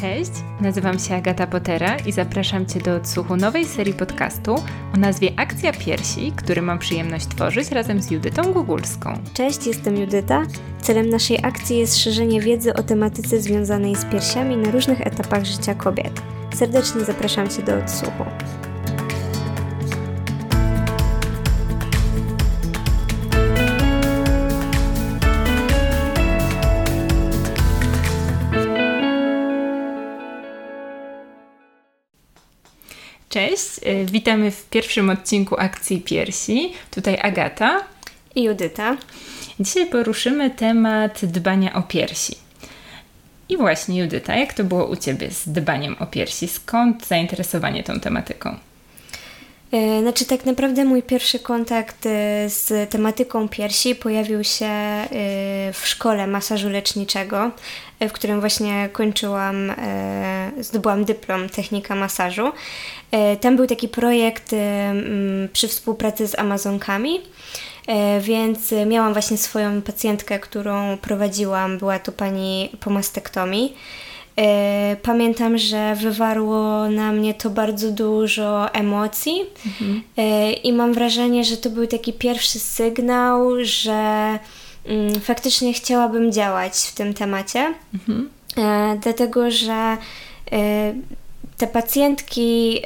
Cześć, nazywam się Agata Potera i zapraszam Cię do odsłuchu nowej serii podcastu o nazwie Akcja Piersi, który mam przyjemność tworzyć razem z Judytą Gugulską. Cześć, jestem Judyta. Celem naszej akcji jest szerzenie wiedzy o tematyce związanej z piersiami na różnych etapach życia kobiet. Serdecznie zapraszam Cię do odsłuchu. Cześć, y, witamy w pierwszym odcinku Akcji Piersi. Tutaj Agata i Judyta. Dzisiaj poruszymy temat dbania o piersi. I właśnie, Judyta, jak to było u Ciebie z dbaniem o piersi? Skąd zainteresowanie tą tematyką? E, znaczy, tak naprawdę mój pierwszy kontakt e, z tematyką piersi pojawił się e, w szkole masażu leczniczego, w którym właśnie kończyłam, zdobyłam dyplom technika masażu. Tam był taki projekt przy współpracy z Amazonkami. Więc miałam właśnie swoją pacjentkę, którą prowadziłam. Była to pani po mastektomii. E, pamiętam, że wywarło na mnie to bardzo dużo emocji mhm. E, i mam wrażenie, że to był taki pierwszy sygnał, że mm, faktycznie chciałabym działać w tym temacie. Mhm. E, dlatego, że te pacjentki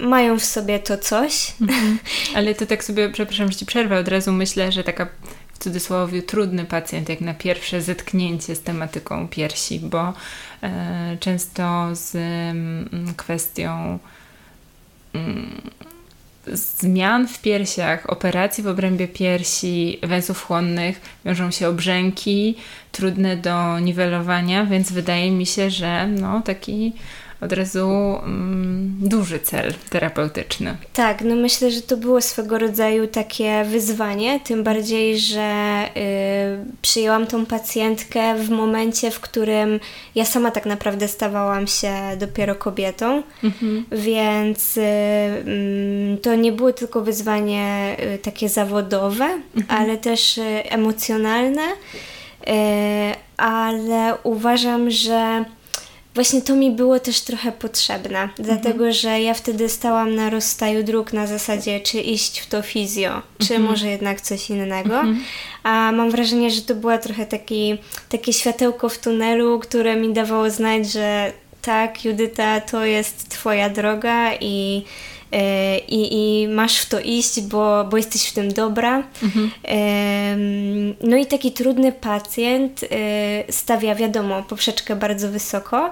mają w sobie to coś. Mhm. Ale to tak sobie, przepraszam, że ci przerwę, od razu myślę, że taka w cudzysłowie trudny pacjent, jak na pierwsze zetknięcie z tematyką piersi, bo e, często z mm, kwestią mm, zmian w piersiach, operacji w obrębie piersi, węzłów chłonnych wiążą się obrzęki, trudne do niwelowania, więc wydaje mi się, że no, taki od razu mm, duży cel terapeutyczny. Tak, no myślę, że to było swego rodzaju takie wyzwanie, tym bardziej, że y, przyjęłam tą pacjentkę w momencie, w którym ja sama tak naprawdę stawałam się dopiero kobietą, mhm. więc y, y, to nie było tylko wyzwanie y, takie zawodowe, mhm. ale też y, emocjonalne, y, ale uważam, że właśnie to mi było też trochę potrzebne, mhm. dlatego że ja wtedy stałam na rozstaju dróg na zasadzie, czy iść w to fizjo, czy mhm. może jednak coś innego. Mhm. A mam wrażenie, że to była trochę taki, takie światełko w tunelu, które mi dawało znać, że tak, Judyta, to jest Twoja droga i i, i masz w to iść, bo, bo jesteś w tym dobra. Mhm. No i taki trudny pacjent e, stawia, wiadomo, poprzeczkę bardzo wysoko,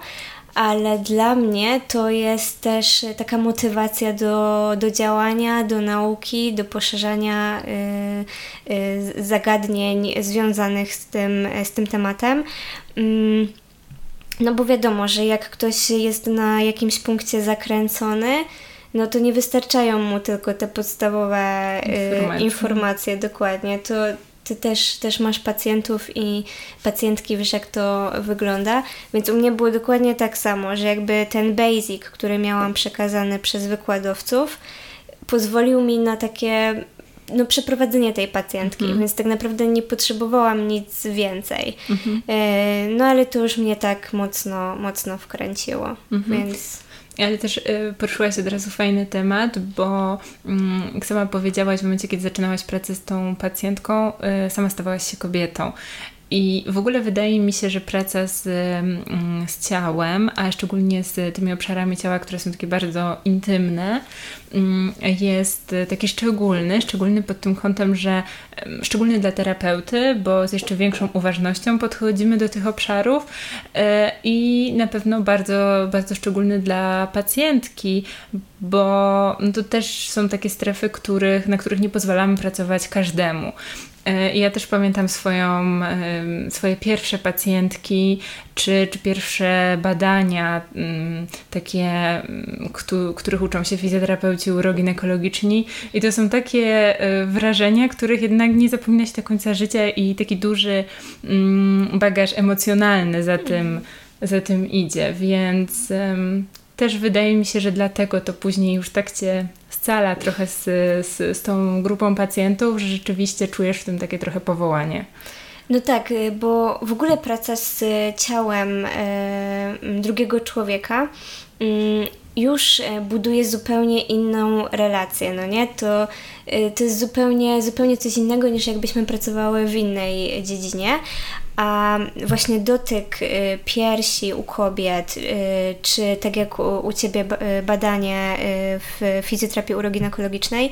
ale dla mnie to jest też taka motywacja do, do działania, do nauki, do poszerzania e, zagadnień związanych z tym, z tym tematem. Mm, no bo wiadomo, że jak ktoś jest na jakimś punkcie zakręcony, no to nie wystarczają mu tylko te podstawowe y, informacje, informacje dokładnie. To ty też, też masz pacjentów i pacjentki, wiesz jak to wygląda. Więc u mnie było dokładnie tak samo, że jakby ten basic, który miałam przekazany przez wykładowców, pozwolił mi na takie no, przeprowadzenie tej pacjentki, mhm. więc tak naprawdę nie potrzebowałam nic więcej. Mhm. E, no ale to już mnie tak mocno, mocno wkręciło, mhm. więc... Ale też y, poruszyłaś od razu fajny temat, bo mm, jak sama powiedziałaś, w momencie, kiedy zaczynałaś pracę z tą pacjentką, y, sama stawałaś się kobietą. I w ogóle wydaje mi się, że praca z, mm, z ciałem, a szczególnie z tymi obszarami ciała, które są takie bardzo intymne, mm, jest taki szczególny, szczególny pod tym kątem, że szczególny dla terapeuty, bo z jeszcze większą uważnością podchodzimy do tych obszarów e, i na pewno bardzo, bardzo szczególny dla pacjentki, bo to też są takie strefy, których, na których nie pozwalamy pracować każdemu. E, ja też pamiętam swoją, swoje pierwsze pacjentki, czy, czy pierwsze badania, mm, takie, mm, których uczą się fizjoterapeuci uroginekologiczni. I to są takie e, wrażenia, których jednak nie zapomina się do końca życia i taki duży mm, bagaż emocjonalny za tym, za tym idzie. Więc też wydaje mi się, że dlatego to później już tak cię scala trochę z, z, z tą grupą pacjentów, że rzeczywiście czujesz w tym takie trochę powołanie. No tak, y, bo w ogóle praca z ciałem e, drugiego człowieka mm, już buduje zupełnie inną relację, no nie? To, to jest zupełnie, zupełnie coś innego niż jakbyśmy pracowały w innej dziedzinie, a właśnie dotyk piersi u kobiet, czy tak jak u, Ciebie badanie w fizjoterapii uroginekologicznej,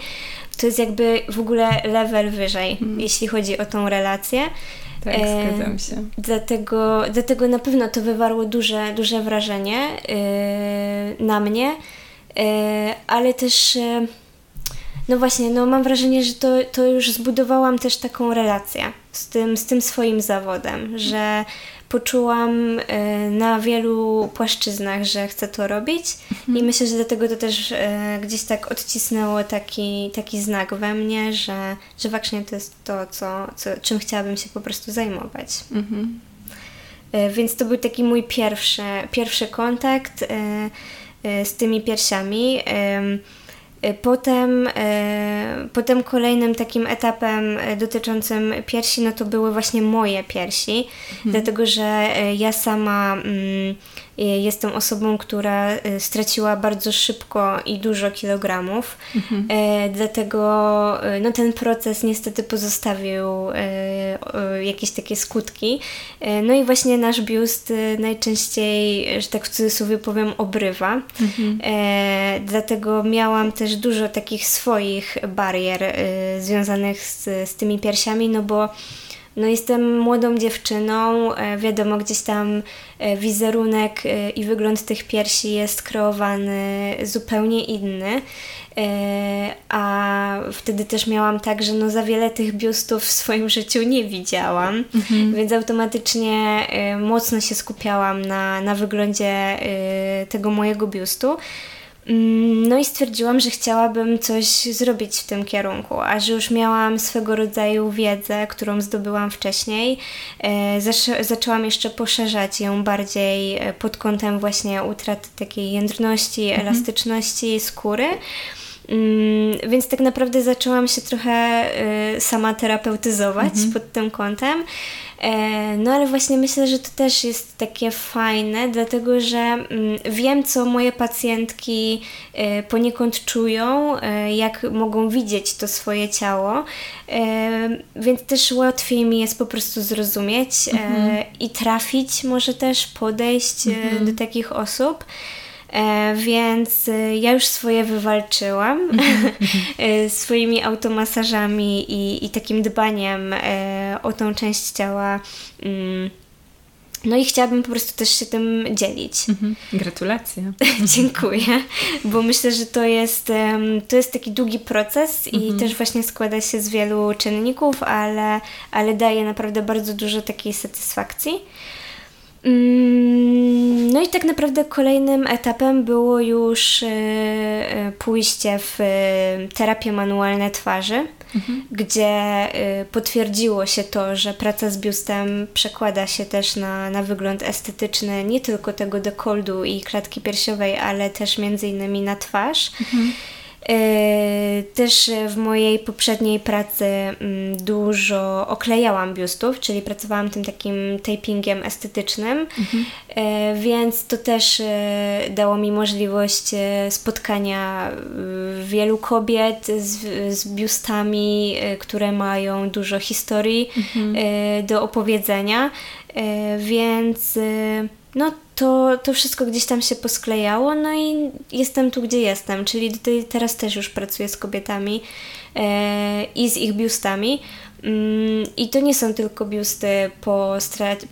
to jest jakby w ogóle level wyżej, mm. jeśli chodzi o tą relację. Tak, e, zgadzam się. Dlatego, dlatego na pewno to wywarło duże, duże wrażenie na mnie, e, ale też no właśnie, no mam wrażenie, że to, to już zbudowałam też taką relację z tym, z tym swoim zawodem, że poczułam e, na wielu płaszczyznach, że chcę to robić mhm. i myślę, że dlatego to też e, gdzieś tak odcisnęło taki, taki znak we mnie, że, że faktycznie to jest to, co, co, czym chciałabym się po prostu zajmować. Mhm. E, więc to był taki mój pierwszy, pierwszy kontakt z tymi piersiami. Y, potem, y, potem kolejnym takim etapem y, dotyczącym piersi, no to były właśnie moje piersi, mhm. dlatego że ja sama mm, Jestem osobą, która e, straciła bardzo szybko i dużo kilogramów, mhm. E, dlatego no, ten proces niestety pozostawił jakieś takie skutki. No i właśnie nasz biust najczęściej, że tak w cudzysłowie powiem, obrywa. Mhm. Dlatego miałam też dużo takich swoich barier związanych z, z tymi piersiami, no bo no jestem młodą dziewczyną, e, wiadomo, gdzieś tam e, wizerunek e, i wygląd tych piersi jest kreowany zupełnie inny. A wtedy też miałam tak, że no za wiele tych biustów w swoim życiu nie widziałam, mhm. więc automatycznie mocno się skupiałam na, na wyglądzie tego mojego biustu. Mm, no i stwierdziłam, że chciałabym coś zrobić w tym kierunku, a że już miałam swego rodzaju wiedzę, którą zdobyłam wcześniej, e, zaczę zaczęłam jeszcze poszerzać ją bardziej e, pod kątem właśnie utraty takiej jędrności, mhm. elastyczności skóry. Mm, więc tak naprawdę zaczęłam się trochę y, sama terapeutyzować mhm. pod tym kątem. E, no ale właśnie myślę, że to też jest takie fajne, dlatego że mm, wiem, co moje pacjentki e, poniekąd czują, e, jak mogą widzieć to swoje ciało, więc też łatwiej mi jest po prostu zrozumieć mhm. i trafić, może też podejść mhm. do takich osób. E, więc e, ja już swoje wywalczyłam e, swoimi automasażami i, i takim dbaniem o tą część ciała. Mm. No i chciałabym po prostu też się tym dzielić. Mhm. Gratulacje. Dziękuję, bo myślę, że to jest, to jest taki długi proces i mhm. też właśnie składa się z wielu czynników, ale, ale daje naprawdę bardzo dużo takiej satysfakcji. No i tak naprawdę kolejnym etapem było już e, e, pójście w e, terapię manualne twarzy, mhm. gdzie potwierdziło się to, że praca z biustem przekłada się też na, na wygląd estetyczny nie tylko tego dekoldu i klatki piersiowej, ale też między innymi na twarz. Mhm. E, też w mojej poprzedniej pracy mm, dużo oklejałam biustów, czyli pracowałam tym takim tapingiem estetycznym, mhm. E, więc to też e, dało mi możliwość spotkania wielu kobiet z, z biustami, które mają dużo historii mhm. do opowiedzenia, więc no to, to wszystko gdzieś tam się posklejało, no i jestem tu, gdzie jestem, czyli tutaj, teraz też już pracuję z kobietami e, i z ich biustami. Mm, I to nie są tylko biusty po,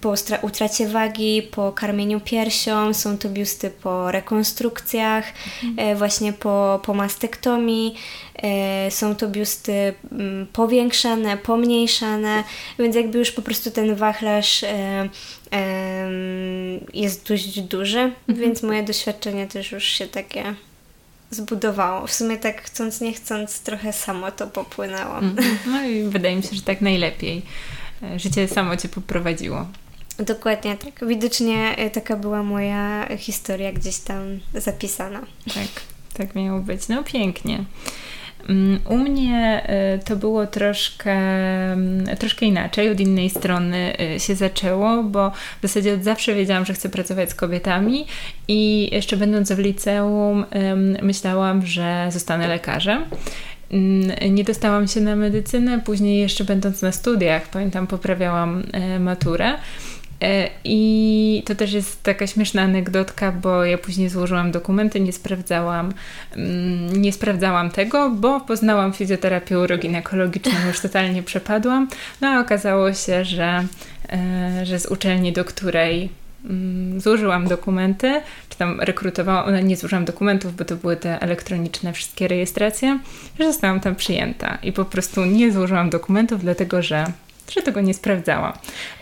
po utracie wagi, po karmieniu piersią, są to biusty po rekonstrukcjach, mhm. e, właśnie po, po mastektomii, e, są to biusty mm, powiększane, pomniejszane, więc jakby już po prostu ten wachlarz e, jest dość duży, mhm. więc moje doświadczenie też już się takie zbudowało. W sumie tak chcąc, nie chcąc, trochę samo to popłynęło. Mhm. No i wydaje mi się, że tak najlepiej. E, życie samo Cię poprowadziło. Dokładnie tak. Widocznie e, taka była moja historia gdzieś tam zapisana. Tak, tak miało być. No pięknie. U mnie to było troszkę, mm, troszkę inaczej, od innej strony się zaczęło, bo w zasadzie od zawsze wiedziałam, że chcę pracować z kobietami i jeszcze będąc w liceum myślałam, że zostanę lekarzem. Nie dostałam się na medycynę, później jeszcze będąc na studiach, pamiętam, poprawiałam maturę. E, I to też jest taka śmieszna anegdotka, bo ja później złożyłam dokumenty, nie sprawdzałam, mm, nie sprawdzałam tego, bo poznałam fizjoterapię uroginekologiczną, już totalnie przepadłam. No a okazało się, że, e, że z uczelni, do której Mm, złożyłam dokumenty, czy tam rekrutowałam, no nie złożyłam dokumentów, bo to były te elektroniczne wszystkie rejestracje, że zostałam tam przyjęta i po prostu nie złożyłam dokumentów, dlatego że że tego nie sprawdzałam.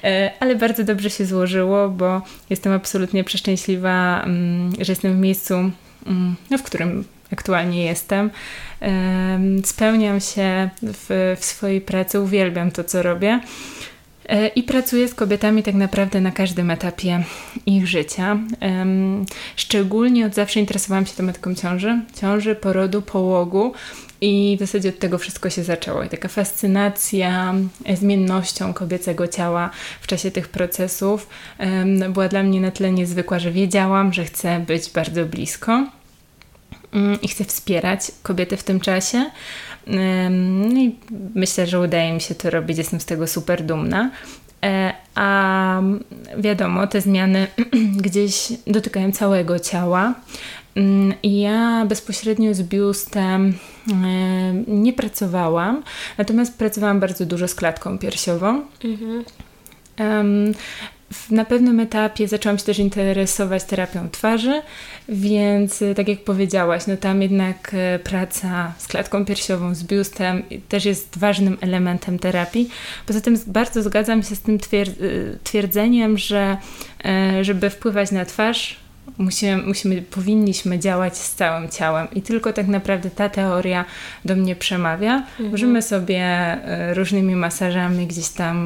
E, ale bardzo dobrze się złożyło, bo jestem absolutnie przeszczęśliwa, mm, że jestem w miejscu, mm, no, w którym aktualnie jestem. Spełniam się w, w swojej pracy, uwielbiam to, co robię. E, i pracuję z kobietami tak naprawdę na każdym etapie ich życia. Szczególnie od zawsze interesowałam się tematyką ciąży, ciąży, porodu, połogu. I w zasadzie od tego wszystko się zaczęło. I taka fascynacja zmiennością kobiecego ciała w czasie tych procesów była dla mnie na tyle niezwykła, że wiedziałam, że chcę być bardzo blisko mm, i chcę wspierać kobiety w tym czasie. No i myślę, że udaje mi się to robić, jestem z tego super dumna. E, a wiadomo, te zmiany gdzieś dotykają całego ciała. I ja bezpośrednio z biustem nie pracowałam, natomiast pracowałam bardzo dużo z klatką piersiową. Mhm na pewnym etapie zaczęłam się też interesować terapią twarzy, więc y, tak jak powiedziałaś, no tam jednak y, praca z klatką piersiową, z biustem też jest ważnym elementem terapii. Poza tym bardzo zgadzam się z tym y, twierdzeniem, że żeby wpływać na twarz, musimy, musimy, powinniśmy działać z całym ciałem i tylko tak naprawdę ta teoria do mnie przemawia. Mhm. Możemy sobie różnymi masażami gdzieś tam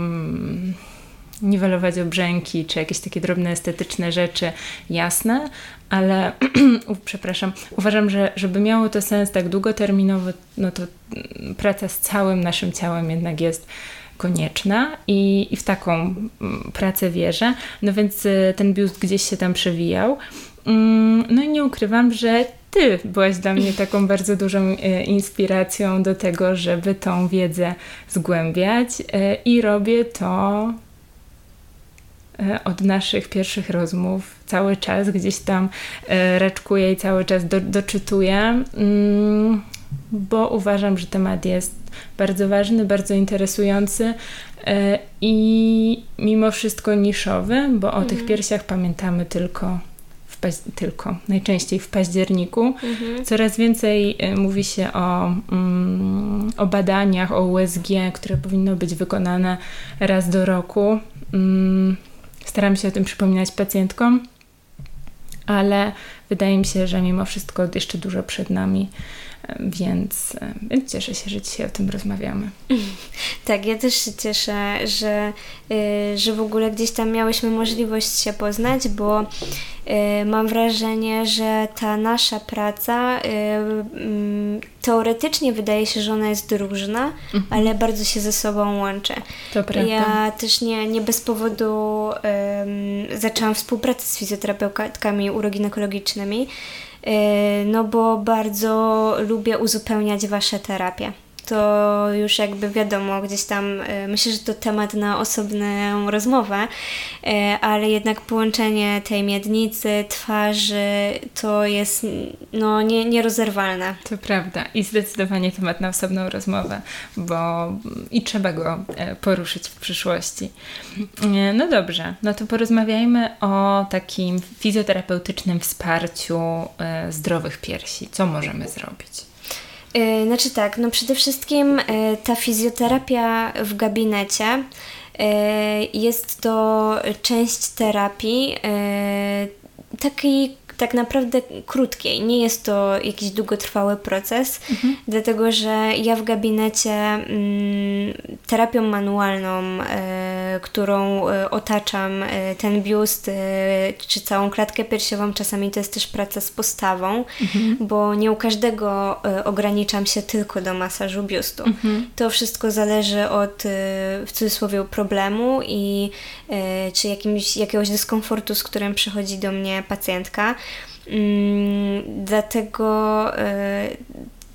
niwelować obrzęki, czy jakieś takie drobne estetyczne rzeczy, jasne, ale przepraszam, uważam, że żeby miało to sens tak długoterminowy, no to mm, praca z całym naszym ciałem jednak jest konieczna i, i w taką mm, pracę wierzę. No więc y, ten biust gdzieś się tam przewijał. Mm, no i nie ukrywam, że ty byłaś dla mnie taką bardzo dużą y, inspiracją do tego, żeby tą wiedzę zgłębiać y, i robię to od naszych pierwszych rozmów cały czas gdzieś tam e, raczkuję i cały czas do, doczytuję, mm, bo uważam, że temat jest bardzo ważny, bardzo interesujący e, i mimo wszystko niszowy, bo o tych mhm. piersiach pamiętamy tylko tylko, najczęściej w październiku. Mhm. Coraz więcej mówi się o, mm, o badaniach, o USG, które powinno być wykonane raz do roku. Mm, Staram się o tym przypominać pacjentkom, ale wydaje mi się, że mimo wszystko jeszcze dużo przed nami, więc, cieszę się, że dzisiaj o tym rozmawiamy. Tak, ja też się cieszę, że, y, że w ogóle gdzieś tam miałyśmy możliwość się poznać, bo Y, mam wrażenie, że ta nasza praca y, teoretycznie wydaje się, że ona jest różna, mhm. ale bardzo się ze sobą łączy. To prawda. Ja też nie, nie bez powodu um, zaczęłam współpracę z fizjoterapeutkami uroginekologicznymi, y, no bo bardzo lubię uzupełniać Wasze terapie to już jakby wiadomo, gdzieś tam e, myślę, że to temat na osobną rozmowę, e, ale jednak połączenie tej miednicy, twarzy to jest no, nie, nierozerwalne. To prawda i zdecydowanie temat na osobną rozmowę, bo i trzeba go e, poruszyć w przyszłości. No dobrze, no to porozmawiajmy o takim fizjoterapeutycznym wsparciu zdrowych piersi. Co możemy zrobić? E, znaczy tak, no przede wszystkim e, ta fizjoterapia w gabinecie e, jest to część terapii takiej tak naprawdę krótkiej. Nie jest to jakiś długotrwały proces, mhm. dlatego że ja w gabinecie mm, terapią manualną którą otaczam ten biust, czy całą klatkę piersiową. Czasami to jest też praca z postawą, mhm. bo nie u każdego ograniczam się tylko do masażu biustu. Mhm. To wszystko zależy od w cudzysłowie problemu i czy jakimś, jakiegoś dyskomfortu, z którym przychodzi do mnie pacjentka. Mm, dlatego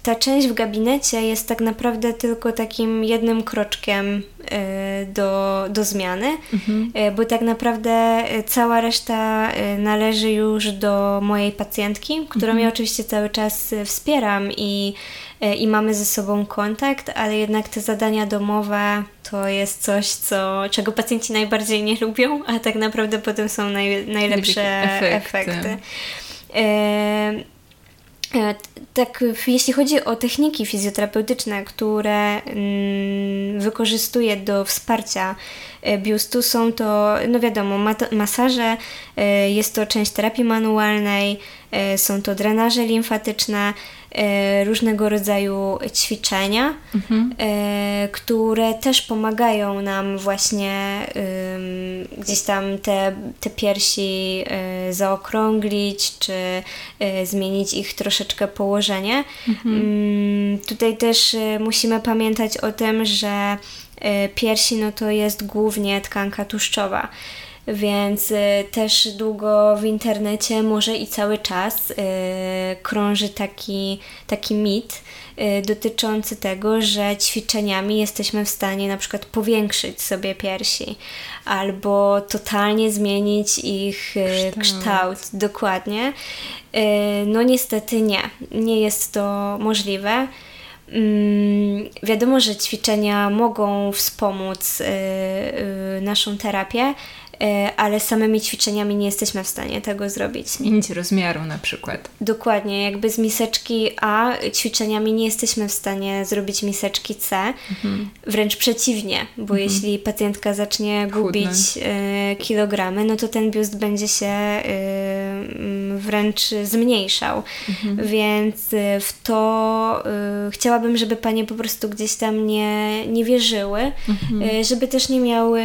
ta część w gabinecie jest tak naprawdę tylko takim jednym kroczkiem e, do, do zmiany, mhm. E, bo tak naprawdę cała reszta e, należy już do mojej pacjentki, którą mhm. ja oczywiście cały czas wspieram i, i mamy ze sobą kontakt, ale jednak te zadania domowe to jest coś, co, czego pacjenci najbardziej nie lubią, a tak naprawdę potem są naj, najlepsze efekty. efekty. E, tak, jeśli chodzi o techniki fizjoterapeutyczne, które mm, wykorzystuję do wsparcia e, biustu, są to, no wiadomo, masaże, e, jest to część terapii manualnej, są to drenaże limfatyczne, różnego rodzaju ćwiczenia, mhm. E, które też pomagają nam właśnie gdzieś tam te, te piersi e, zaokrąglić, czy zmienić ich troszeczkę położenie. Mhm. Mm, tutaj też musimy pamiętać o tym, że piersi no to jest głównie tkanka tłuszczowa więc y, też długo w internecie, może i cały czas y, krąży taki, taki mit y, dotyczący tego, że ćwiczeniami jesteśmy w stanie na przykład powiększyć sobie piersi albo totalnie zmienić ich kształt. kształt. Dokładnie. No niestety nie. Nie jest to możliwe. Mm, wiadomo, że ćwiczenia mogą wspomóc naszą terapię, ale samymi ćwiczeniami nie jesteśmy w stanie tego zrobić. Zmienić rozmiaru na przykład. Dokładnie, jakby z miseczki A ćwiczeniami nie jesteśmy w stanie zrobić miseczki C, mhm. wręcz przeciwnie, bo mhm. jeśli pacjentka zacznie gubić y, kilogramy, no to ten biust będzie się y, wręcz zmniejszał. Mhm. Więc w to chciałabym, żeby panie po prostu gdzieś tam nie, nie wierzyły, mhm. żeby też nie miały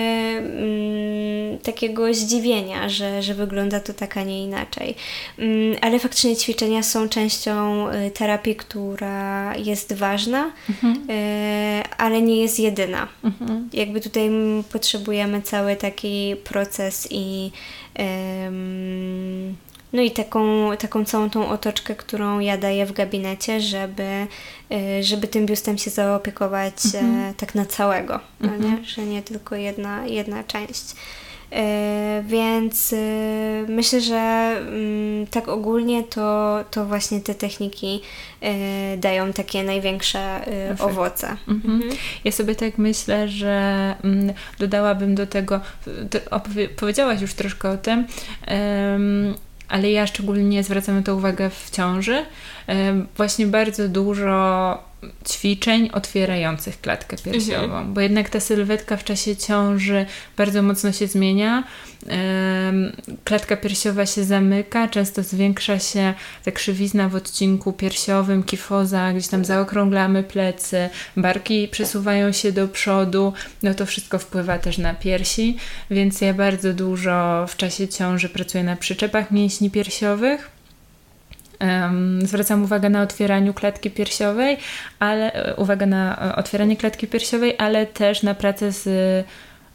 takiego zdziwienia, że, że wygląda to tak, a nie inaczej. Mm, ale faktycznie ćwiczenia są częścią y, terapii, która jest ważna, mhm. Y, ale nie jest jedyna. Mhm. Jakby tutaj potrzebujemy cały taki proces i no i taką, taką całą tą otoczkę, którą ja daję w gabinecie, żeby, y, żeby tym biustem się zaopiekować mhm. tak na całego, no mhm. nie? że nie tylko jedna, jedna część. E, więc e, myślę, że mm, tak ogólnie to, to właśnie te techniki e, dają takie największe Efekt. owoce. Mhm. Mhm. Ja sobie tak myślę, że mm, dodałabym do tego, powiedziałaś już troszkę o tym, ale ja szczególnie zwracam na to uwagę w ciąży. Właśnie bardzo dużo ćwiczeń otwierających klatkę piersiową, mhm. bo jednak ta sylwetka w czasie ciąży bardzo mocno się zmienia. Klatka piersiowa się zamyka, często zwiększa się ta krzywizna w odcinku piersiowym, kifoza, gdzieś tam zaokrąglamy plecy, barki przesuwają się do przodu, no to wszystko wpływa też na piersi, więc ja bardzo dużo w czasie ciąży pracuję na przyczepach mięśni piersiowych zwracam uwagę na otwieraniu klatki piersiowej, ale e, uwagę na e, otwieranie klatki piersiowej, ale też na pracę z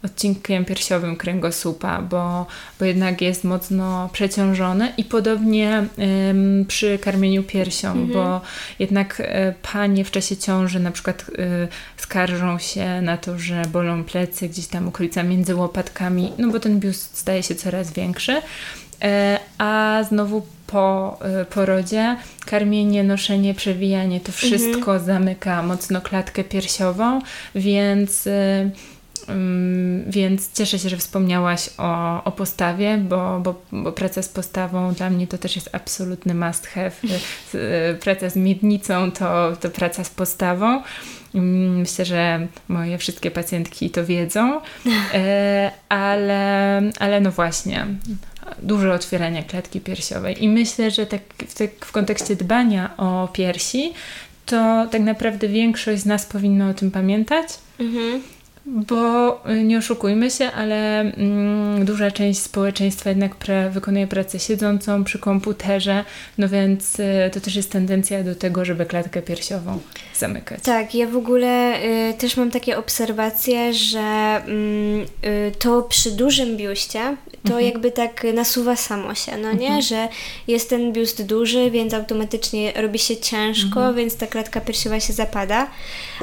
odcinkiem piersiowym kręgosłupa, bo, bo jednak jest mocno przeciążony i podobnie ym, przy karmieniu piersią, mhm. bo jednak y, panie w czasie ciąży na przykład y, skarżą się na to, że bolą plecy gdzieś tam okolica między łopatkami, no bo ten biust staje się coraz większy, y, a znowu po y, porodzie, karmienie, noszenie, przewijanie, to wszystko mhm. zamyka mocno klatkę piersiową, więc y, więc cieszę się, że wspomniałaś o, o postawie, bo, bo, bo praca z postawą dla mnie to też jest absolutny must have. Y, praca z miednicą to, to praca z postawą. Myślę, że moje wszystkie pacjentki to wiedzą, ale, ale no właśnie, duże otwieranie klatki piersiowej. I myślę, że tak w, w kontekście dbania o piersi, to tak naprawdę większość z nas powinno o tym pamiętać. Mhm. Bo y, nie oszukujmy się, ale mm, duża część społeczeństwa jednak pre, wykonuje pracę siedzącą przy komputerze, no więc y, to też jest tendencja do tego, żeby klatkę piersiową zamykać. Tak, ja w ogóle y, też mam takie obserwacje, że mm, y, to przy dużym biuście to mhm. jakby tak nasuwa samo się, no nie? Mhm. Że jest ten biust duży, więc automatycznie robi się ciężko, mhm. więc ta klatka piersiowa się zapada,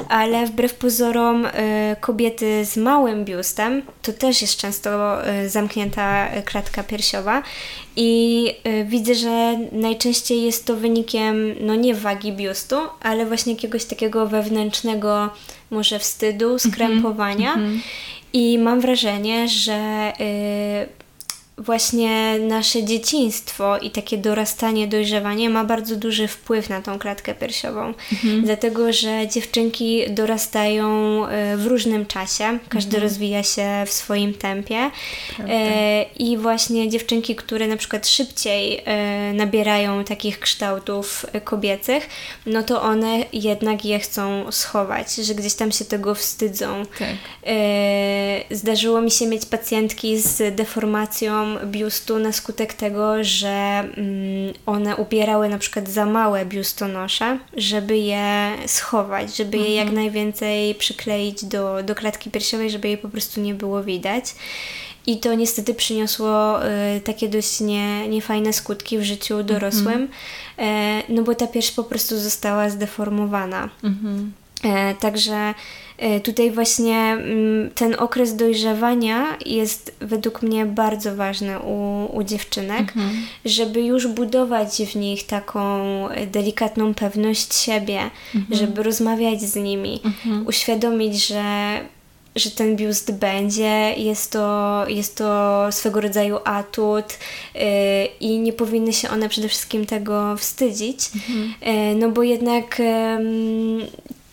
ale wbrew pozorom y, kobiety z małym biustem to też jest często y, zamknięta klatka piersiowa i y, widzę, że najczęściej jest to wynikiem, no nie wagi biustu, ale właśnie jakiegoś takiego wewnętrznego może wstydu, mhm. skrępowania. Mm -hmm. I mam wrażenie, że y, właśnie nasze dzieciństwo i takie dorastanie, dojrzewanie ma bardzo duży wpływ na tą klatkę piersiową. Mhm. Dlatego, że dziewczynki dorastają e, w różnym czasie, każdy mhm. rozwija się w swoim tempie e, i właśnie dziewczynki, które na przykład szybciej e, nabierają takich kształtów kobiecych, no to one jednak je chcą schować, że gdzieś tam się tego wstydzą. Tak. Zdarzyło mi się mieć pacjentki z deformacją biustu na skutek tego, że mm, one ubierały na przykład za małe biustonosze, żeby je schować, żeby mhm. je jak mhm. najwięcej przykleić do, do klatki piersiowej, żeby jej po prostu nie było widać. I to niestety przyniosło y, takie dość nie, niefajne skutki w życiu dorosłym, mhm. y, no bo ta pierś po prostu została zdeformowana. Y, także tutaj właśnie mm, ten okres dojrzewania jest według mnie bardzo ważny u, u dziewczynek, mhm. żeby już budować w nich taką delikatną pewność siebie, mhm. żeby rozmawiać z nimi, mhm. uświadomić, że że ten biust będzie, jest to, jest to swego rodzaju atut yy, i nie powinny się one przede wszystkim tego wstydzić, mhm. yy, no bo jednak yy,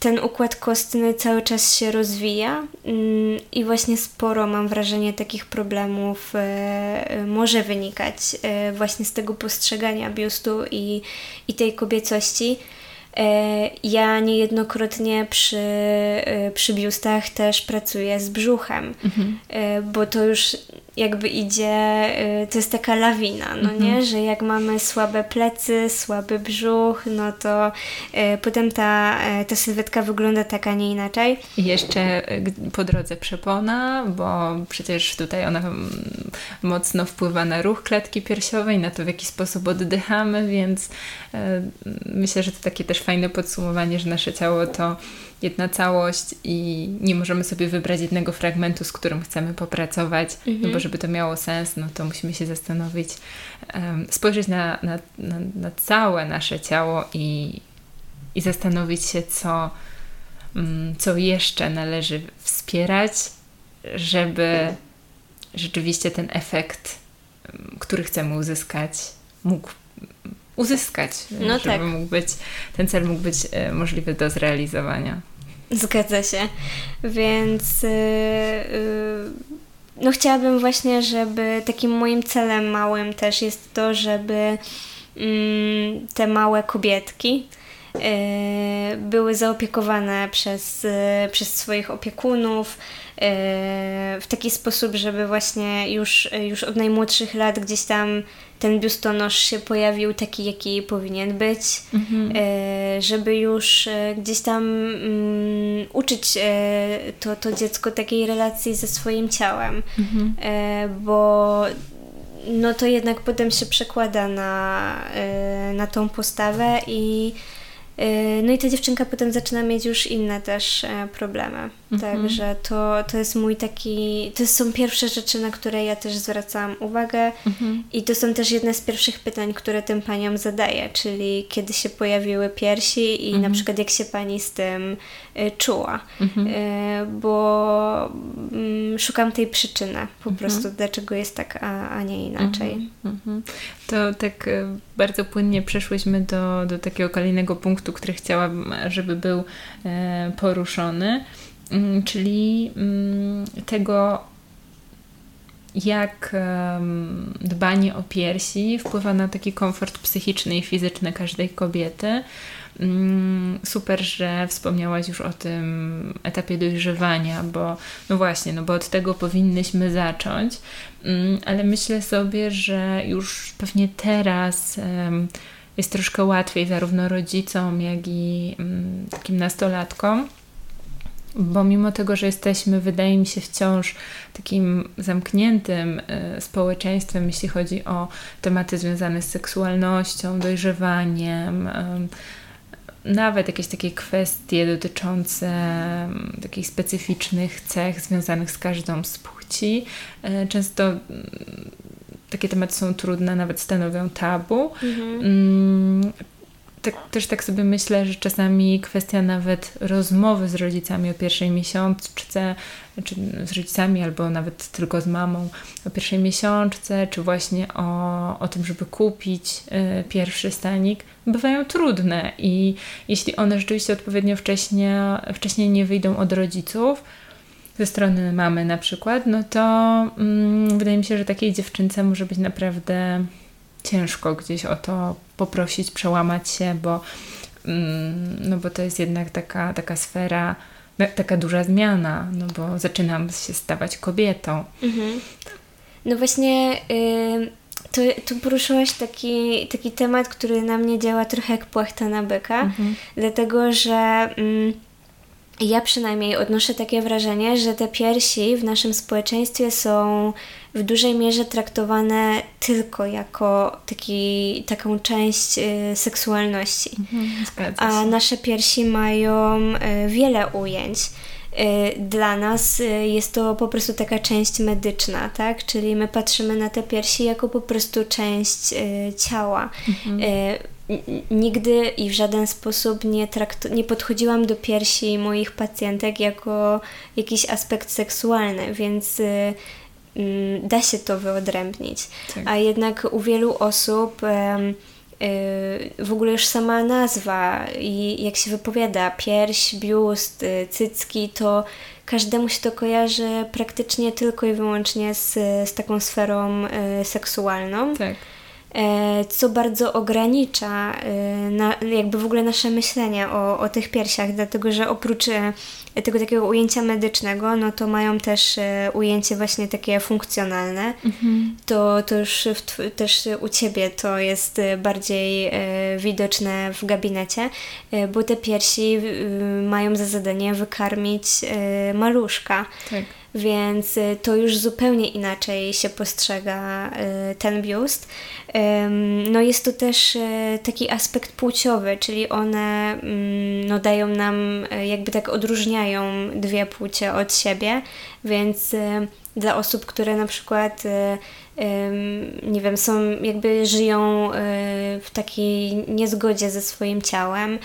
ten układ kostny cały czas się rozwija mm, i właśnie sporo mam wrażenie takich problemów e, e, może wynikać e, właśnie z tego postrzegania biustu i, i tej kobiecości. Ja niejednokrotnie przy, przy biustach też pracuję z brzuchem, mhm. bo to już jakby idzie, y, to jest taka lawina, no nie? Mhm. Że jak mamy słabe plecy, słaby brzuch, no to y, potem ta, y, ta sylwetka wygląda tak, a nie inaczej. I jeszcze po drodze przepona, bo przecież tutaj ona mm, mocno wpływa na ruch klatki piersiowej, na to w jaki sposób oddychamy, więc myślę, że to takie też fajne podsumowanie, że nasze ciało to jedna całość i nie możemy sobie wybrać jednego fragmentu, z którym chcemy popracować, mhm. no bo żeby to miało sens, no to musimy się zastanowić, um, spojrzeć na, na, na, na, całe nasze ciało i, i zastanowić się, co, um, co jeszcze należy wspierać, żeby rzeczywiście ten efekt, um, który chcemy uzyskać, mógł uzyskać, no żeby tak. mógł być, ten cel mógł być e, możliwy do zrealizowania. Zgadza się. Więc yy, no chciałabym właśnie, żeby takim moim celem małym też jest to, żeby yy, te małe kobietki y, były zaopiekowane przez, y, przez swoich opiekunów, w taki sposób, żeby właśnie już, już od najmłodszych lat gdzieś tam ten biustonosz się pojawił taki, jaki powinien być, mhm. E, żeby już e, gdzieś tam um, uczyć e, to, to dziecko takiej relacji ze swoim ciałem, mhm. bo no to jednak potem się przekłada na, na tą postawę i no i ta dziewczynka potem zaczyna mieć już inne też problemy. Mhm. Także to, to jest mój taki. To są pierwsze rzeczy, na które ja też zwracam uwagę. Mhm. I to są też jedne z pierwszych pytań, które tym paniom zadaję, czyli kiedy się pojawiły piersi i mhm. na przykład jak się pani z tym y, czuła. Mhm. Y, bo mm, szukam tej przyczyny po mhm. prostu, dlaczego jest tak, a, a nie inaczej. Mhm. To tak bardzo płynnie przeszłyśmy do, do takiego kolejnego punktu, który chciałabym, żeby był e, poruszony, czyli mm, tego, jak dbanie o piersi wpływa na taki komfort psychiczny i fizyczny każdej kobiety. Mm, super, że wspomniałaś już o tym etapie dojrzewania, bo no właśnie, no bo od tego powinnyśmy zacząć, mm, ale myślę sobie, że już pewnie teraz jest troszkę łatwiej zarówno rodzicom, jak i takim nastolatkom bo mimo tego, że jesteśmy, wydaje mi się, wciąż takim zamkniętym y, społeczeństwem, jeśli chodzi o tematy związane z seksualnością, dojrzewaniem, nawet jakieś takie kwestie dotyczące takich specyficznych cech związanych z każdą z płci, y, często mm, takie tematy są trudne, nawet stanowią tabu. Mhm. Tak, też tak sobie myślę, że czasami kwestia nawet rozmowy z rodzicami o pierwszej miesiączce, czy z rodzicami, albo nawet tylko z mamą o pierwszej miesiączce, czy właśnie o, o tym, żeby kupić y, pierwszy stanik, bywają trudne. I jeśli one rzeczywiście odpowiednio wcześnie, wcześniej nie wyjdą od rodziców, ze strony mamy na przykład, no to mm, wydaje mi się, że takiej dziewczynce może być naprawdę ciężko gdzieś o to poprosić, przełamać się, bo, mm, no bo to jest jednak taka, taka sfera, taka duża zmiana, no bo zaczynam się stawać kobietą. Mhm. No właśnie. Y to, tu poruszyłaś taki, taki temat, który na mnie działa trochę jak płachta na byka, mhm. dlatego że mm, ja przynajmniej odnoszę takie wrażenie, że te piersi w naszym społeczeństwie są w dużej mierze traktowane tylko jako taki, taką część y, seksualności. Mhm, A nasze piersi mają y, wiele ujęć. Y, dla nas y, jest to po prostu taka część medyczna, tak? Czyli my patrzymy na te piersi jako po prostu część y, ciała. Mhm nigdy i w żaden sposób nie, trakt- nie podchodziłam do piersi moich pacjentek jako jakiś aspekt seksualny, więc da się to wyodrębnić. Tak. A jednak u wielu osób y, w ogóle już sama nazwa i jak się wypowiada pierś, biust, y, cycki, to każdemu się to kojarzy praktycznie tylko i wyłącznie z, z taką sferą y, seksualną. Tak. E, co bardzo ogranicza na, jakby w ogóle nasze myślenie o, o tych piersiach, dlatego że oprócz e, tego takiego ujęcia medycznego, no to mają też ujęcie właśnie takie funkcjonalne. Mhm. To, to już w, też u Ciebie to jest bardziej widoczne w gabinecie, bo te piersi mają za zadanie wykarmić maluszka. Tak więc y, to już zupełnie inaczej się postrzega y, ten biust. No jest to też y, taki aspekt płciowy, czyli one mm, no, dają nam, jakby tak odróżniają dwie płcie od siebie, więc dla osób, które na przykład nie wiem, są jakby żyją w takiej niezgodzie ze swoim ciałem,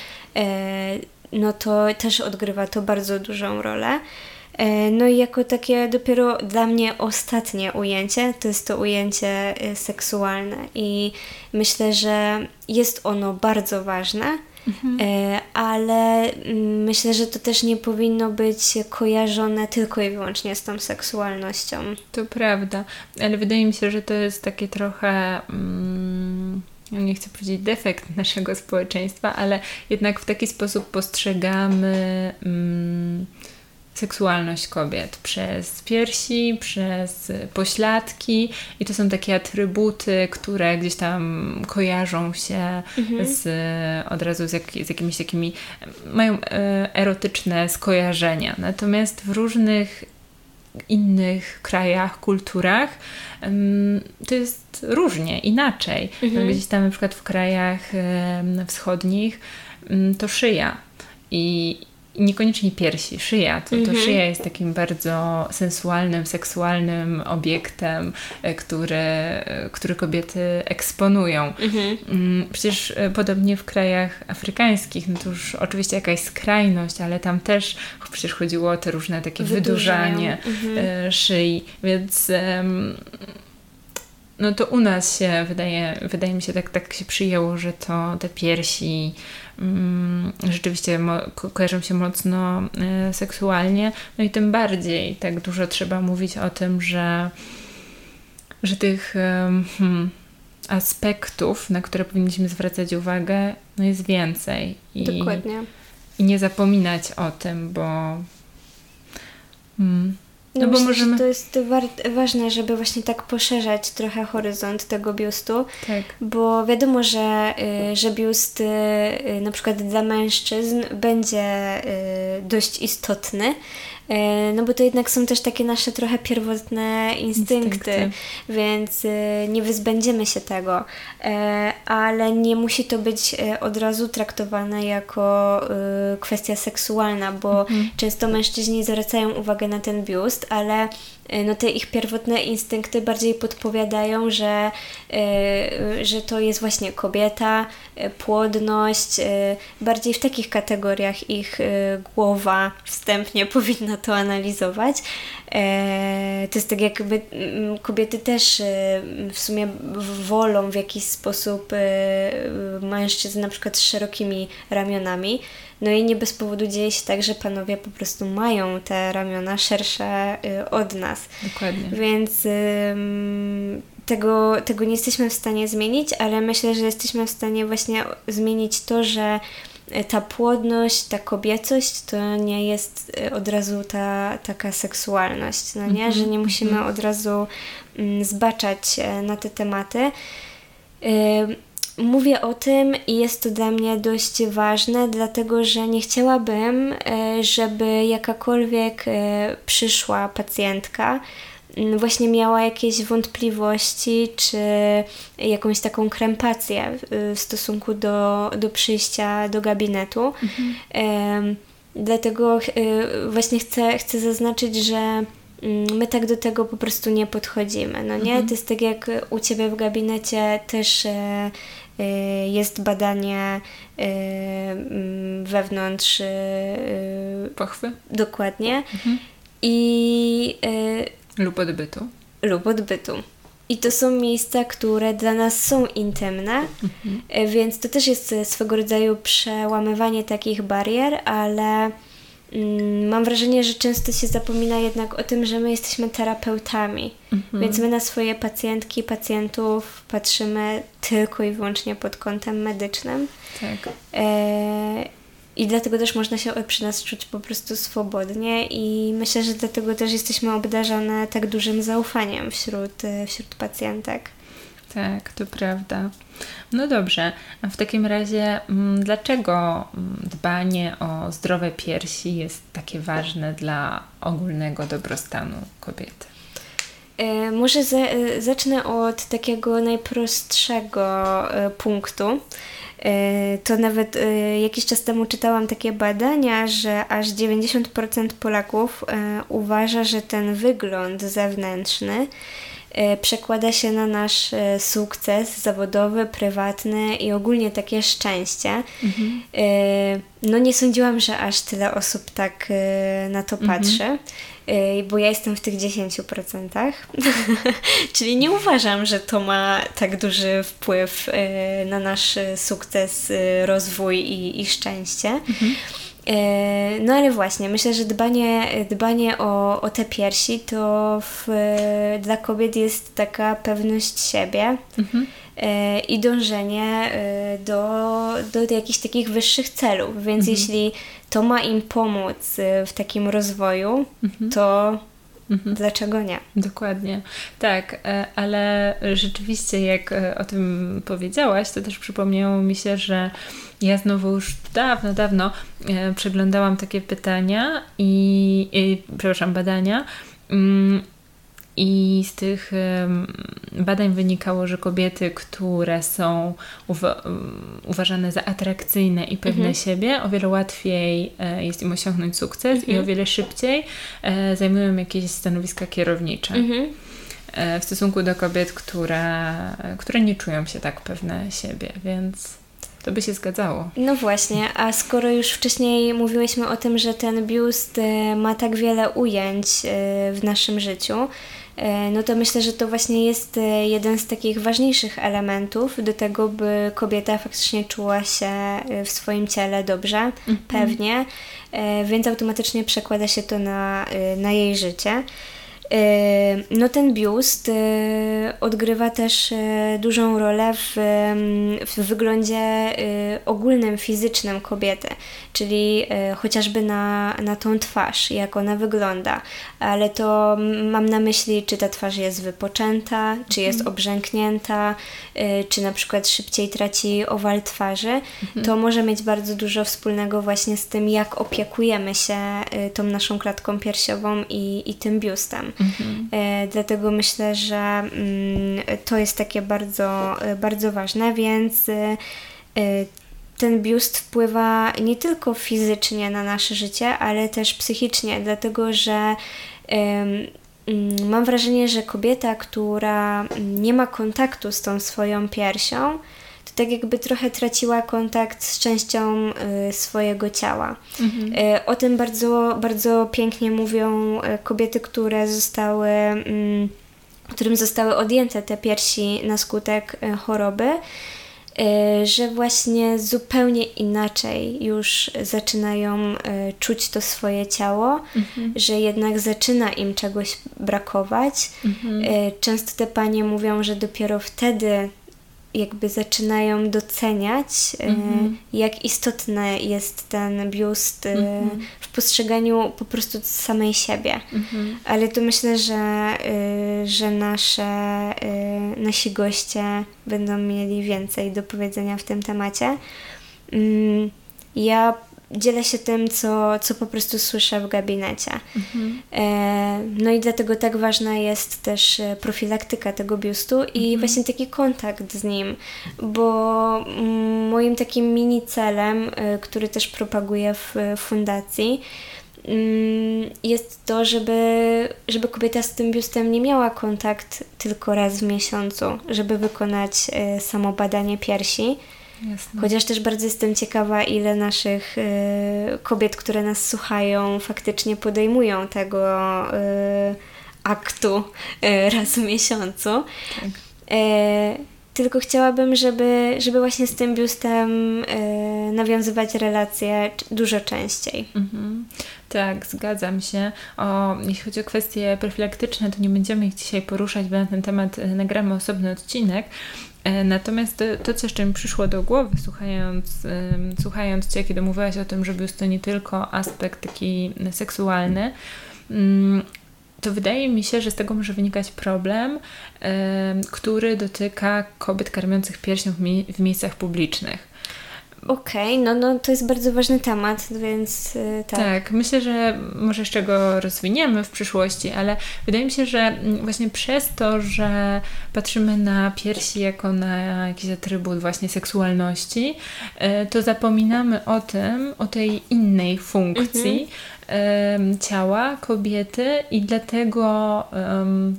no to też odgrywa to bardzo dużą rolę. E, no i jako takie dopiero dla mnie ostatnie ujęcie, to jest to ujęcie e, seksualne i myślę, że jest ono bardzo ważne, mhm. E, ale mm, myślę, że to też nie powinno być kojarzone tylko i wyłącznie z tą seksualnością. To prawda, ale wydaje mi się, że to jest takie trochę... Mm nie chcę powiedzieć defekt naszego społeczeństwa, ale jednak w taki sposób postrzegamy mm, seksualność kobiet przez piersi, przez pośladki i to są takie atrybuty, które gdzieś tam kojarzą się mhm. z, od razu z, jak, z jakimiś takimi, mają e, erotyczne skojarzenia. Natomiast w różnych innych krajach, kulturach to jest różnie, inaczej. Mhm. Gdzieś tam na przykład w krajach wschodnich to szyja i, niekoniecznie piersi, szyja. To, to mhm. szyja jest takim bardzo sensualnym, seksualnym obiektem, e, który, e, który kobiety eksponują. Mhm. Mm, przecież e, podobnie w krajach afrykańskich, no to już oczywiście jakaś skrajność, ale tam też przecież chodziło o te różne takie wydłużanie mhm. szyi, więc no to u nas się wydaje, wydaje mi się, tak, tak się przyjęło, że to te piersi mm, rzeczywiście mo, ko kojarzą się mocno y, seksualnie. No i tym bardziej tak dużo trzeba mówić o tym, że że tych hmm, aspektów, na które powinniśmy zwracać uwagę, no jest więcej. I, Dokładnie. I nie zapominać o tym, bo. Hmm, no, no bo myślę, możemy... to jest ważne, żeby właśnie tak poszerzać trochę horyzont tego biustu, tak. bo wiadomo, że, y, że biust y, y, na przykład dla mężczyzn będzie dość istotny, no bo to jednak są też takie nasze trochę pierwotne instynkty, instynkty. więc e, nie wyzbędziemy się tego, e, ale nie musi to być od razu traktowane jako kwestia seksualna, bo mhm. często mężczyźni zwracają uwagę na ten biust, ale E, no te ich pierwotne instynkty bardziej podpowiadają, że, e, że to jest właśnie kobieta, e, płodność, bardziej w takich kategoriach ich głowa wstępnie powinna to analizować. To jest tak jakby mm, kobiety też w sumie wolą w jakiś sposób mężczyzn na przykład z szerokimi ramionami, no i nie bez powodu dzieje się tak, że panowie po prostu mają te ramiona szersze y, od nas. Dokładnie. Więc tego, tego nie jesteśmy w stanie zmienić, ale myślę, że jesteśmy w stanie właśnie zmienić to, że ta płodność, ta kobiecość to nie jest y, od razu ta taka seksualność, no nie? -hmm. Że nie musimy -hmm. od razu zbaczać na te tematy. Mówię o tym i jest to dla mnie dość ważne, dlatego że nie chciałabym, e, żeby jakakolwiek e, przyszła pacjentka właśnie miała jakieś wątpliwości czy jakąś taką krępację w stosunku do, do przyjścia do gabinetu. Mhm. Dlatego e, właśnie chcę, chcę zaznaczyć, że my tak do tego po prostu nie podchodzimy. No nie? Mhm. To jest tak jak u Ciebie w gabinecie też Y, jest badanie y, mm, wewnątrz pochwy. Dokładnie. Mhm. I lub odbytu. Lub odbytu. I to są miejsca, które dla nas są intymne, mhm. więc to też jest swego rodzaju przełamywanie takich barier, ale Mm, mam wrażenie, że często się zapomina jednak o tym, że my jesteśmy terapeutami, mhm. więc my na swoje pacjentki, pacjentów patrzymy tylko i wyłącznie pod kątem medycznym. Tak. E, I dlatego też można się przy nas czuć po prostu swobodnie i myślę, że dlatego też jesteśmy obdarzone tak dużym zaufaniem wśród, e, wśród pacjentek. Tak, to prawda. No dobrze, a w takim razie mm, dlaczego mm, dbanie o zdrowe piersi jest takie ważne dla ogólnego dobrostanu kobiety? E, może e, zacznę od takiego najprostszego e, punktu. To nawet jakiś czas temu czytałam takie badania, że aż 90% Polaków uważa, że ten wygląd zewnętrzny przekłada się na nasz e, sukces zawodowy, prywatny i ogólnie takie szczęście. Mhm. E, no nie sądziłam, że aż tyle osób tak na to mhm. patrzy, bo ja jestem w tych 10%. Czyli nie uważam, że to ma tak duży wpływ na nasz sukces, rozwój i, i szczęście. Mhm. E, no ale właśnie, myślę, że dbanie, dbanie o, o te piersi to w, dla kobiet jest taka pewność siebie mhm. E, i dążenie e, do, do jakichś takich wyższych celów. Więc mhm. jeśli to ma im pomóc w takim rozwoju, mhm. to Mhm. Dlaczego nie? Dokładnie. Tak, ale rzeczywiście, jak o tym powiedziałaś, to też przypomniało mi się, że ja znowu już dawno, dawno e, przeglądałam takie pytania i, i przepraszam, badania. Mm, i z tych badań wynikało, że kobiety, które są uwa uważane za atrakcyjne i pewne mhm. siebie, o wiele łatwiej e, jest im osiągnąć sukces mhm. i o wiele szybciej e, zajmują jakieś stanowiska kierownicze. Mhm. W stosunku do kobiet, które, które nie czują się tak pewne siebie, więc to by się zgadzało. No właśnie, a skoro już wcześniej mówiłyśmy o tym, że ten biust e, ma tak wiele ujęć e, w naszym życiu, e, no to myślę, że to właśnie jest jeden z takich ważniejszych elementów do tego, by kobieta faktycznie czuła się w swoim ciele dobrze, mhm. pewnie, więc automatycznie przekłada się to na, na jej życie. No ten biust odgrywa też dużą rolę w, w wyglądzie ogólnym, fizycznym kobiety, czyli chociażby na, na tą twarz, jak ona wygląda, ale to mam na myśli, czy ta twarz jest wypoczęta, czy jest mhm. obrzęknięta, czy na przykład szybciej traci owal twarzy, mhm. to może mieć bardzo dużo wspólnego właśnie z tym, jak opiekujemy się tą naszą klatką piersiową i, i tym biustem. Mhm. E, dlatego myślę, że mm, to jest takie bardzo, bardzo ważne, więc ten biust wpływa nie tylko fizycznie na nasze życie, ale też psychicznie, dlatego że mm, mam wrażenie, że kobieta, która nie ma kontaktu z tą swoją piersią, to tak jakby trochę traciła kontakt z częścią y, swojego ciała. Mhm. Y, o tym bardzo, bardzo pięknie mówią y, kobiety, które zostały, mm, którym zostały odjęte te piersi na skutek choroby że właśnie zupełnie inaczej już zaczynają czuć to swoje ciało, mhm. że jednak zaczyna im czegoś brakować. Mhm. Często te panie mówią, że dopiero wtedy jakby zaczynają doceniać, mm-hmm. jak istotny jest ten biust mm-hmm. w postrzeganiu po prostu samej siebie. Mm-hmm. Ale to myślę, że, e, że nasze, nasi goście będą mieli więcej do powiedzenia w tym temacie. Mm, ja dzielę się tym, co, co po prostu słyszę w gabinecie. Mhm. E, no i dlatego tak ważna jest też e, profilaktyka tego biustu i mhm. właśnie taki kontakt z nim, bo moim takim mini celem, e, który też propaguję w fundacji, mm, jest to, żeby, żeby kobieta z tym biustem nie miała kontakt tylko raz w miesiącu, żeby wykonać samo badanie piersi, Jasne. Chociaż też bardzo jestem ciekawa, ile naszych y, kobiet, które nas słuchają, faktycznie podejmują tego y, aktu y, raz w miesiącu. Tak. tylko chciałabym, żeby, żeby właśnie z tym biustem nawiązywać relacje dużo częściej. Mhm. Tak, zgadzam się. O, jeśli chodzi o kwestie profilaktyczne, to nie będziemy ich dzisiaj poruszać, bo na ten temat nagramy osobny odcinek. E, natomiast to, co jeszcze mi przyszło do głowy, słuchając, słuchając Cię, kiedy mówiłaś o tym, że jest to nie tylko aspekt taki seksualny, mm, to wydaje mi się, że z tego może wynikać problem, który dotyka kobiet karmiących piersią w miejscach publicznych. Okej, okay, no, no to jest bardzo ważny temat, więc yy, tak. Tak, myślę, że może jeszcze go rozwiniemy w przyszłości, ale wydaje mi się, że mm, właśnie przez to, że patrzymy na piersi jako na jakiś atrybut właśnie seksualności, yy, to zapominamy o tym, o tej innej funkcji, mhm ciała kobiety i dlatego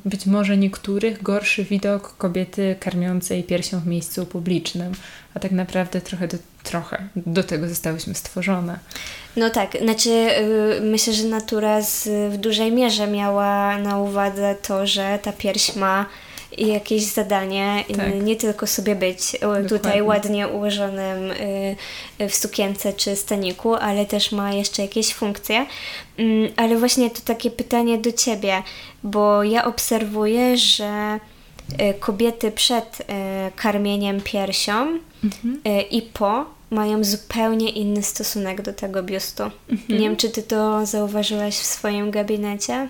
być może niektórych gorszy widok kobiety karmiącej piersią w miejscu publicznym, a tak naprawdę trochę do, trochę do tego zostałyśmy stworzone. No tak, znaczy yy, myślę, że natura z, w dużej mierze miała na uwadze to, że ta pierś ma jakieś zadanie, tak. nie tylko sobie być Dokładnie. tutaj ładnie ułożonym y, w sukience czy staniku, ale też ma jeszcze jakieś funkcje. Mm, ale właśnie to takie pytanie do Ciebie, bo ja obserwuję, że y, kobiety przed y, karmieniem piersią mhm. i po mają zupełnie inny stosunek do tego biustu. Mhm. Nie wiem, czy ty to zauważyłaś w swoim gabinecie?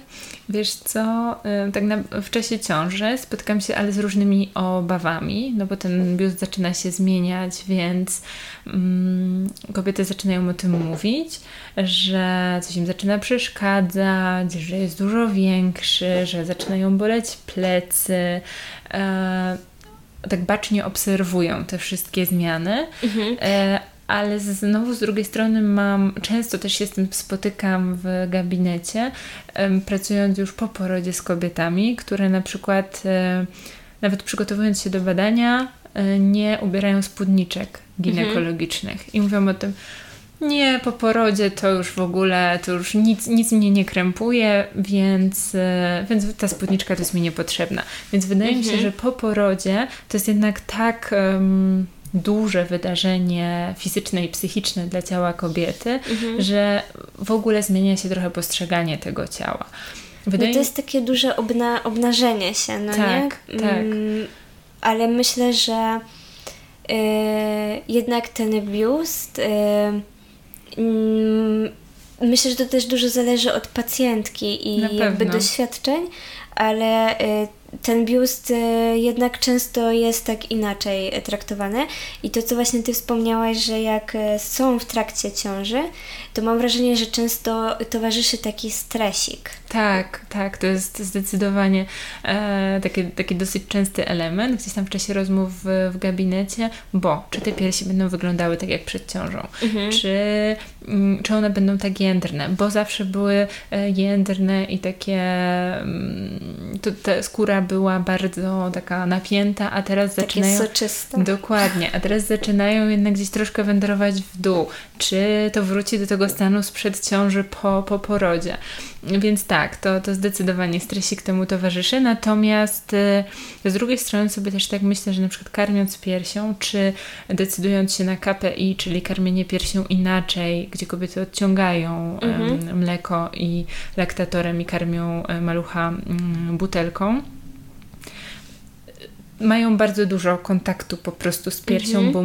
Wiesz co, tak na, w czasie ciąży spotykam się ale z różnymi obawami, no bo ten biust zaczyna się zmieniać, więc mm, kobiety zaczynają o tym mówić, że coś im zaczyna przeszkadzać, że jest dużo większy, że zaczynają boleć plecy. E, tak bacznie obserwują te wszystkie zmiany. Mhm. E, ale znowu z drugiej strony mam, często też się z tym spotykam w gabinecie, pracując już po porodzie z kobietami, które na przykład e, nawet przygotowując się do badania e, nie ubierają spódniczek ginekologicznych mhm. i mówią o tym, nie, po porodzie to już w ogóle, to już nic, nic mnie nie krępuje, więc, e, więc ta spódniczka to jest mi niepotrzebna. Więc wydaje mhm. mi się, mhm. że po porodzie to jest jednak tak um, duże wydarzenie fizyczne i psychiczne dla ciała kobiety, mhm. że w ogóle zmienia się trochę postrzeganie tego ciała. Wydaje... No to jest takie duże obna obnażenie się, no tak, nie? Tak, mm, Ale myślę, że y, jednak ten biust y, mm, myślę, że to też dużo zależy od pacjentki i jakby doświadczeń, ale y, ten biust y, jednak często jest tak inaczej traktowany. I to, co właśnie Ty wspomniałaś, że jak y, są w trakcie ciąży, to mam wrażenie, że często towarzyszy taki stresik. Tak, tak, to jest zdecydowanie e, taki, taki dosyć częsty element gdzieś tam w czasie rozmów w, w gabinecie, bo czy te piersi będą wyglądały tak jak przed ciążą, mhm. czy, mm, czy one będą tak jędrne, bo zawsze były e, jędrne i takie, mm, to, ta skóra była bardzo taka napięta, a teraz takie zaczynają... soczyste. Dokładnie, a teraz zaczynają jednak gdzieś troszkę wędrować w dół. Czy to wróci do tego stanu sprzed ciąży po, po porodzie? Więc tak, to, to zdecydowanie stresik temu towarzyszy. Natomiast y, z drugiej strony sobie też tak myślę, że na przykład karmiąc piersią, czy decydując się na KPI, czyli karmienie piersią inaczej, gdzie kobiety odciągają mhm. mleko i laktatorem i karmią e, malucha mm, butelką, mają bardzo dużo kontaktu po prostu z piersią, mhm. bo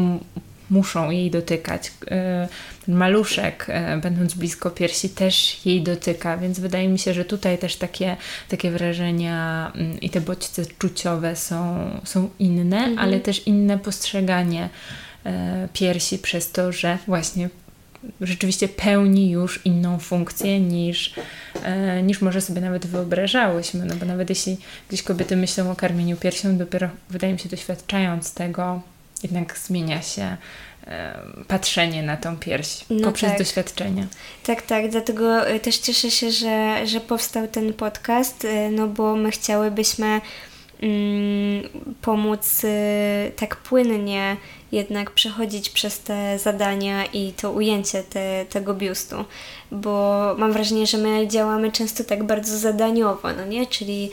muszą jej dotykać. E, ten maluszek, e, będąc blisko piersi, też jej dotyka, więc wydaje mi się, że tutaj też takie, takie wrażenia mm, i te bodźce czuciowe są, są inne, mhm. ale też inne postrzeganie e, piersi przez to, że właśnie rzeczywiście pełni już inną funkcję niż, niż może sobie nawet wyobrażałyśmy. No bo nawet jeśli gdzieś kobiety myślą o karmieniu piersią, dopiero wydaje mi się doświadczając tego, jednak zmienia się patrzenie na tą pierś no poprzez tak. doświadczenie. Tak, tak, dlatego e, też cieszę się, że, że powstał ten podcast, e, no bo my chciałybyśmy mm, pomóc y, tak płynnie jednak przechodzić przez te zadania i to ujęcie te, tego biustu, bo mam wrażenie, że my działamy często tak bardzo zadaniowo, no nie? Czyli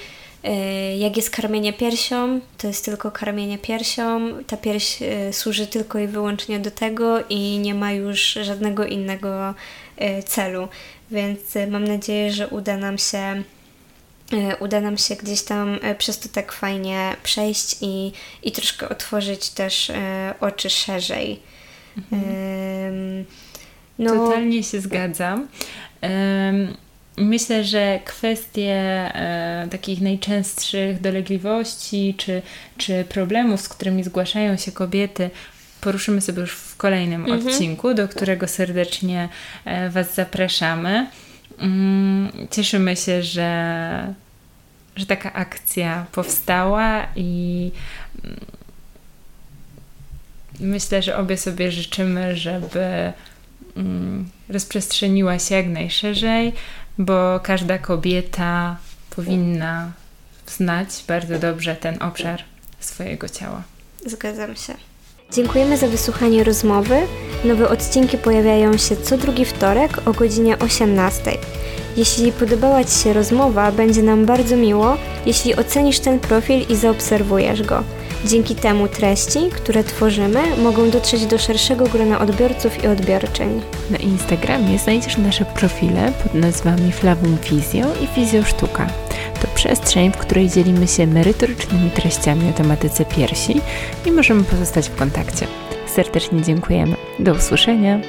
jak jest karmienie piersią, to jest tylko karmienie piersią. Ta pierś y, służy tylko i wyłącznie do tego i nie ma już żadnego innego y, celu. Więc mam nadzieję, że uda nam się uda nam się gdzieś tam przez to tak fajnie przejść i, i troszkę otworzyć też oczy szerzej. Mhm. No, Totalnie się zgadzam. Um, Myślę, że kwestie e, takich najczęstszych dolegliwości czy, czy problemów, z którymi zgłaszają się kobiety, poruszymy sobie już w kolejnym mhm. odcinku, do którego serdecznie e, Was zapraszamy. Mm, cieszymy się, że, że taka akcja powstała i mm, myślę, że obie sobie życzymy, żeby mm, rozprzestrzeniła się jak najszerzej, bo każda kobieta powinna znać bardzo dobrze ten obszar swojego ciała. Zgadzam się. Dziękujemy za wysłuchanie rozmowy. Nowe odcinki pojawiają się co drugi wtorek o godzinie 18. Jeśli podobała Ci się rozmowa, będzie nam bardzo miło, jeśli ocenisz ten profil i zaobserwujesz go. Dzięki temu treści, które tworzymy, mogą dotrzeć do szerszego grona odbiorców i odbiorczyń. Na Instagramie znajdziesz nasze profile pod nazwami Flavum Fizjo i Fizjo Sztuka. To przestrzeń, w której dzielimy się merytorycznymi treściami o tematyce piersi i możemy pozostać w kontakcie. Serdecznie dziękujemy. Do usłyszenia.